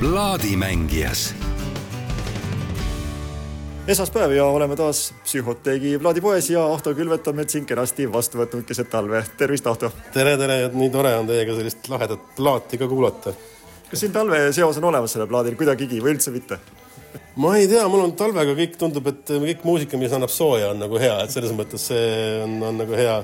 plaadimängijas esmaspäev ja oleme taas Psühhoteegi plaadipoes ja Ahto Külvet on meid siin kenasti vastu võtnud keset talve. tervist, Ahto! tere, tere, nii tore on teiega sellist lahedat plaati ka kuulata. kas siin talveseos on olemas sellel plaadil kuidagigi või üldse mitte? ma ei tea, mul on talvega kõik tundub, et kõik muusika, mis annab sooja, on nagu hea, et selles mõttes see on, on nagu hea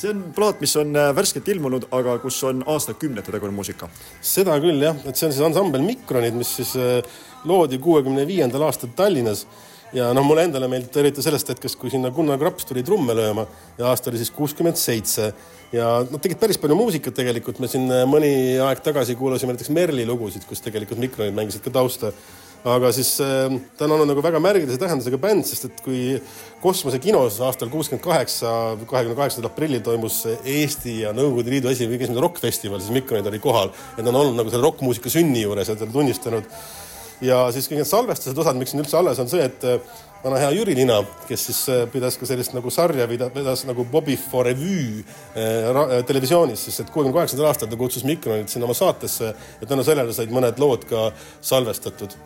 see on plaat, mis on äh, värskelt ilmunud, aga kus on aastakümnete tagune muusika. seda küll jah, et see on siis ansambel Mikronid, mis siis äh, loodi kuuekümne viiendal aastal Tallinnas ja noh, mulle endale meeldib eriti sellest hetkest, kui sinna Gunnar Graps tuli trumme lööma ja aasta oli siis kuuskümmend seitse ja nad tegid päris palju muusikat tegelikult, me siin äh, mõni aeg tagasi kuulasime näiteks Merli lugusid, kus tegelikult mikronid mängisid ka tausta. Aga siis äh, ta on olnud nagu väga märgilise tähendusega bänd, sest et kui Kosmose kinos aastal kuuskümmend kaheksa, kahekümne kaheksandal aprillil toimus Eesti ja Nõukogude Liidu esimene rokkfestival, siis mikronid oli kohal. Ja ta on olnud nagu selle rokkmuusika sünni juures ja ta on tunnistanud. Ja siis kõik need salvestused, osad, miks siin üldse alles on see, et äh, vana hea Jüri Lina, kes siis äh, pidas ka sellist nagu sarja, vedas nagu Bobby for Revue äh, televisioonis, siis et kuuekümne kaheksandal aastal ta kutsus Mikronit sinna oma saatesse ja tänu sellele said mõned lood ka salvestatud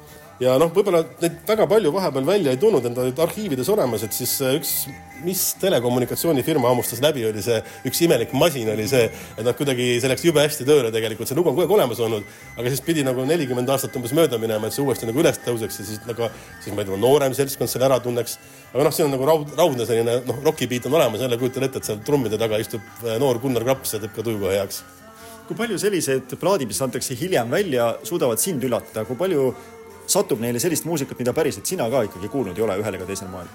ja noh, võib-olla neid väga palju vahepeal välja ei tulnud, need olid arhiivides olemas, et siis üks, mis telekommunikatsioonifirma hammustas läbi, oli see üks imelik masin oli see, et nad kuidagi, see läks jube hästi tööle tegelikult, see lugu on kogu aeg olemas olnud, aga siis pidi nagu nelikümmend aastat umbes mööda minema, et see uuesti nagu üles tõuseks ja siis nagu, siis ma ei tea, noorem seltskond selle ära tunneks. aga noh, siin on nagu raud, raudne selline noh, rokibeat on olemas, jälle kujutan ette, et seal trummide taga istub äh, noor Gunnar Graps ja teeb ka tuju kohe heaks kui palju sellised plaadid, mis antakse hiljem välja, suudavad sind üllatada, kui palju satub neile sellist muusikat, mida päriselt sina ka ikkagi kuulnud ei ole ühel ega teisel moel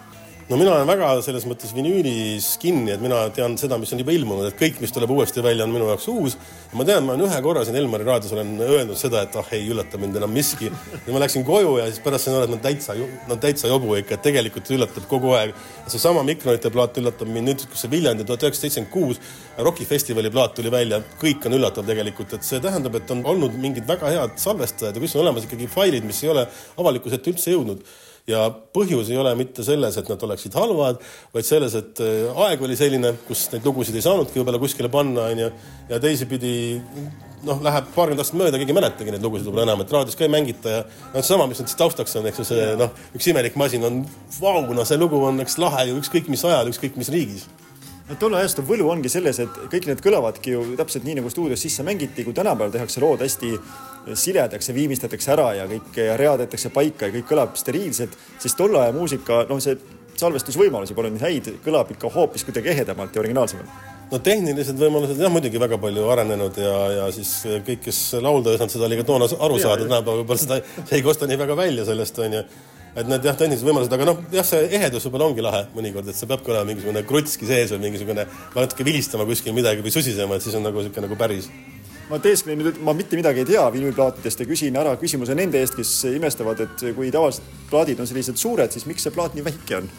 no mina olen väga selles mõttes vinüülis kinni, et mina tean seda, mis on juba ilmunud, et kõik, mis tuleb uuesti välja, on minu jaoks uus. ma tean, ma olen ühe korra siin Elmari raadios olen öelnud seda, et ah ei üllata mind enam miski. ja ma läksin koju ja siis pärast sain aru, et nad täitsa, nad täitsa jobu ikka, et tegelikult üllatab kogu aeg. seesama Mikronite plaat üllatab mind nüüd, kus see Viljandi tuhat üheksasada seitsekümmend kuus rokifestivali plaat tuli välja, kõik on üllatav tegelikult, et see tähendab, et on olnud mingid väga head salvestajad ja kus on olemas ikkagi failid, mis ei ole avalikkuse ette üldse jõudnud ja põhjus ei ole mitte selles, et nad oleksid halvad, vaid selles, et äh, aeg oli selline, kus neid lugusid ei saanudki võib-olla kuskile panna, onju. ja teisipidi noh, läheb paarkümmend aastat mööda, keegi ei mäletagi neid lugusid võib-olla enam, et raadios ka ei mängita ja noh, sama, mis nüüd siis taustaks on, eks ju, see noh, üks imelik masin on, vau, no see lugu on eks lahe ju ükskõik mis ajal, ükskõik mis riigis no tolle ajastu võlu ongi selles, et kõik need kõlavadki ju täpselt nii, nagu stuudios sisse mängiti, kui tänapäeval tehakse lood hästi siledaks ja viimistletakse ära ja kõik ja readetakse paika ja kõik kõlab steriilselt, siis tolle aja muusika, noh, see salvestusvõimalusi pole nii häid, kõlab ikka hoopis kuidagi ehedamalt ja originaalsemalt. No tehnilised võimalused jah, muidugi väga palju arenenud ja, ja siis kõik, kes laulda ei osanud, seda oli ka toona aru saada, tänapäeval võib-olla seda, ei kosta nii väga välja sellest, onju et need jah, tehnilised võimalused, aga noh, jah, see ehedus võib-olla ongi lahe mõnikord, et see peabki olema mingisugune krutski sees või mingisugune natuke vilistama kuskil midagi või susisema, et siis on nagu sihuke nagu päris ma teesklen nüüd, ma mitte midagi ei tea vinüülplaatidest ja küsin ära küsimuse nende eest, kes imestavad, et kui tavaliselt plaadid on sellised suured, siis miks see plaat nii väike on?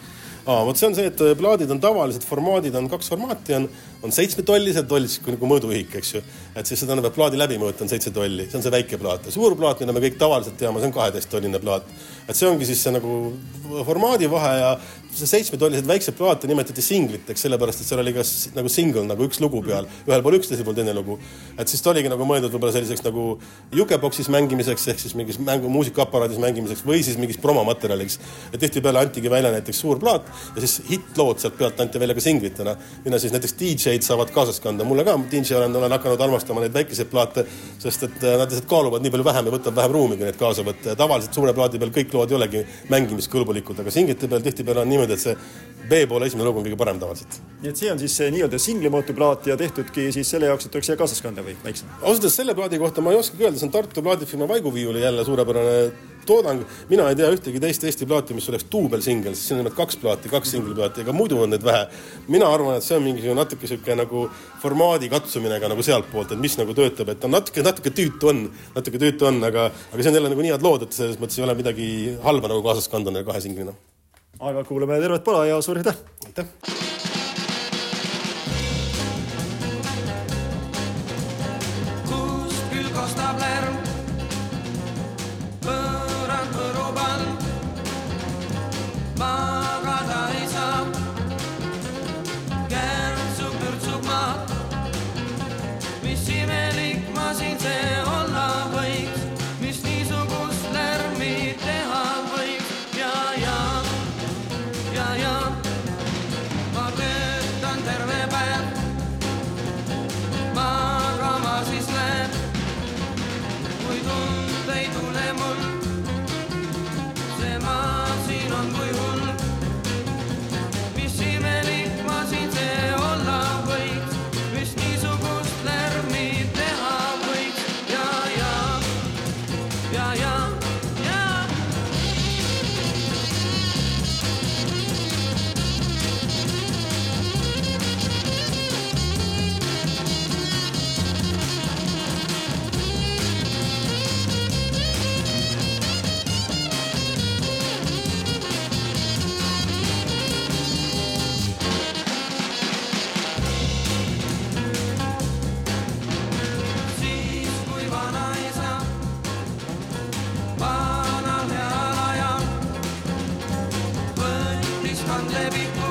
aa, vot see on see, et plaadid on tavalised formaadid on kaks formaati on, on seitsmetollised, toll siis nagu mõõduühik, eks ju. et siis tähendab, et plaadi läbimõõt on seitse tolli, see on see väike plaat ja suur plaat, mida me kõik tavaliselt teame, see on kaheteisttolline plaat. Et see ongi siis see nagu formaadi vahe ja see seitsmetollised väiksed plaate nimetati singliteks, sellepärast et seal oli ka nagu single nagu üks lugu peal, ühel pool üks, teisel pool teine lugu. et siis ta oligi nagu mõeldud võib-olla selliseks nagu jukeboksis mängimiseks ehk siis mingis mängu muusikaaparaadis mängimiseks või siis mingis promomaterjaliks. et tihtipeale antigi välja näiteks suur plaat ja siis hittlood sealt pealt anti välja ka singlitena, mida siis näiteks DJ-d saavad kaasas kanda. mulle ka DJ olen, olen hakanud armastama neid väikeseid plaate, sest et äh, nad lihtsalt kaaluvad nii palju vähem ja võtab vähem ruumi, kui neid kaasa võtta ja tavaliselt suure plaadi peal kõik lood ei olegi mängimiskõlbulikud, aga singlite peal tihtipeale on niimoodi et see B-poole esimene lugu on kõige parem tavaliselt. nii et see on siis nii-öelda singlimõõtu plaat ja tehtudki siis selle jaoks, et oleks siia kaasas kanda või väiksem? ausalt öeldes selle plaadi kohta ma ei oskagi öelda, see on Tartu plaadifirma Vaiguviiuli jälle suurepärane toodang. mina ei tea ühtegi teist Eesti plaati, mis oleks duubelsingel, sest siin on kaks plaati, kaks singliplaati, ega muidu on neid vähe. mina arvan, et see on mingisugune natuke sihuke nagu formaadi katsumine ka nagu sealtpoolt, et mis nagu töötab, et on natuke, natuke tüütu on, natuke tüütu on, aga, aga see on jälle nagu nii head lood, et selles mõttes ei ole midagi halba nagu kaasas kanda nende kahe singlina aga kuulame tervet pala ja suur aitäh! aitäh! baby.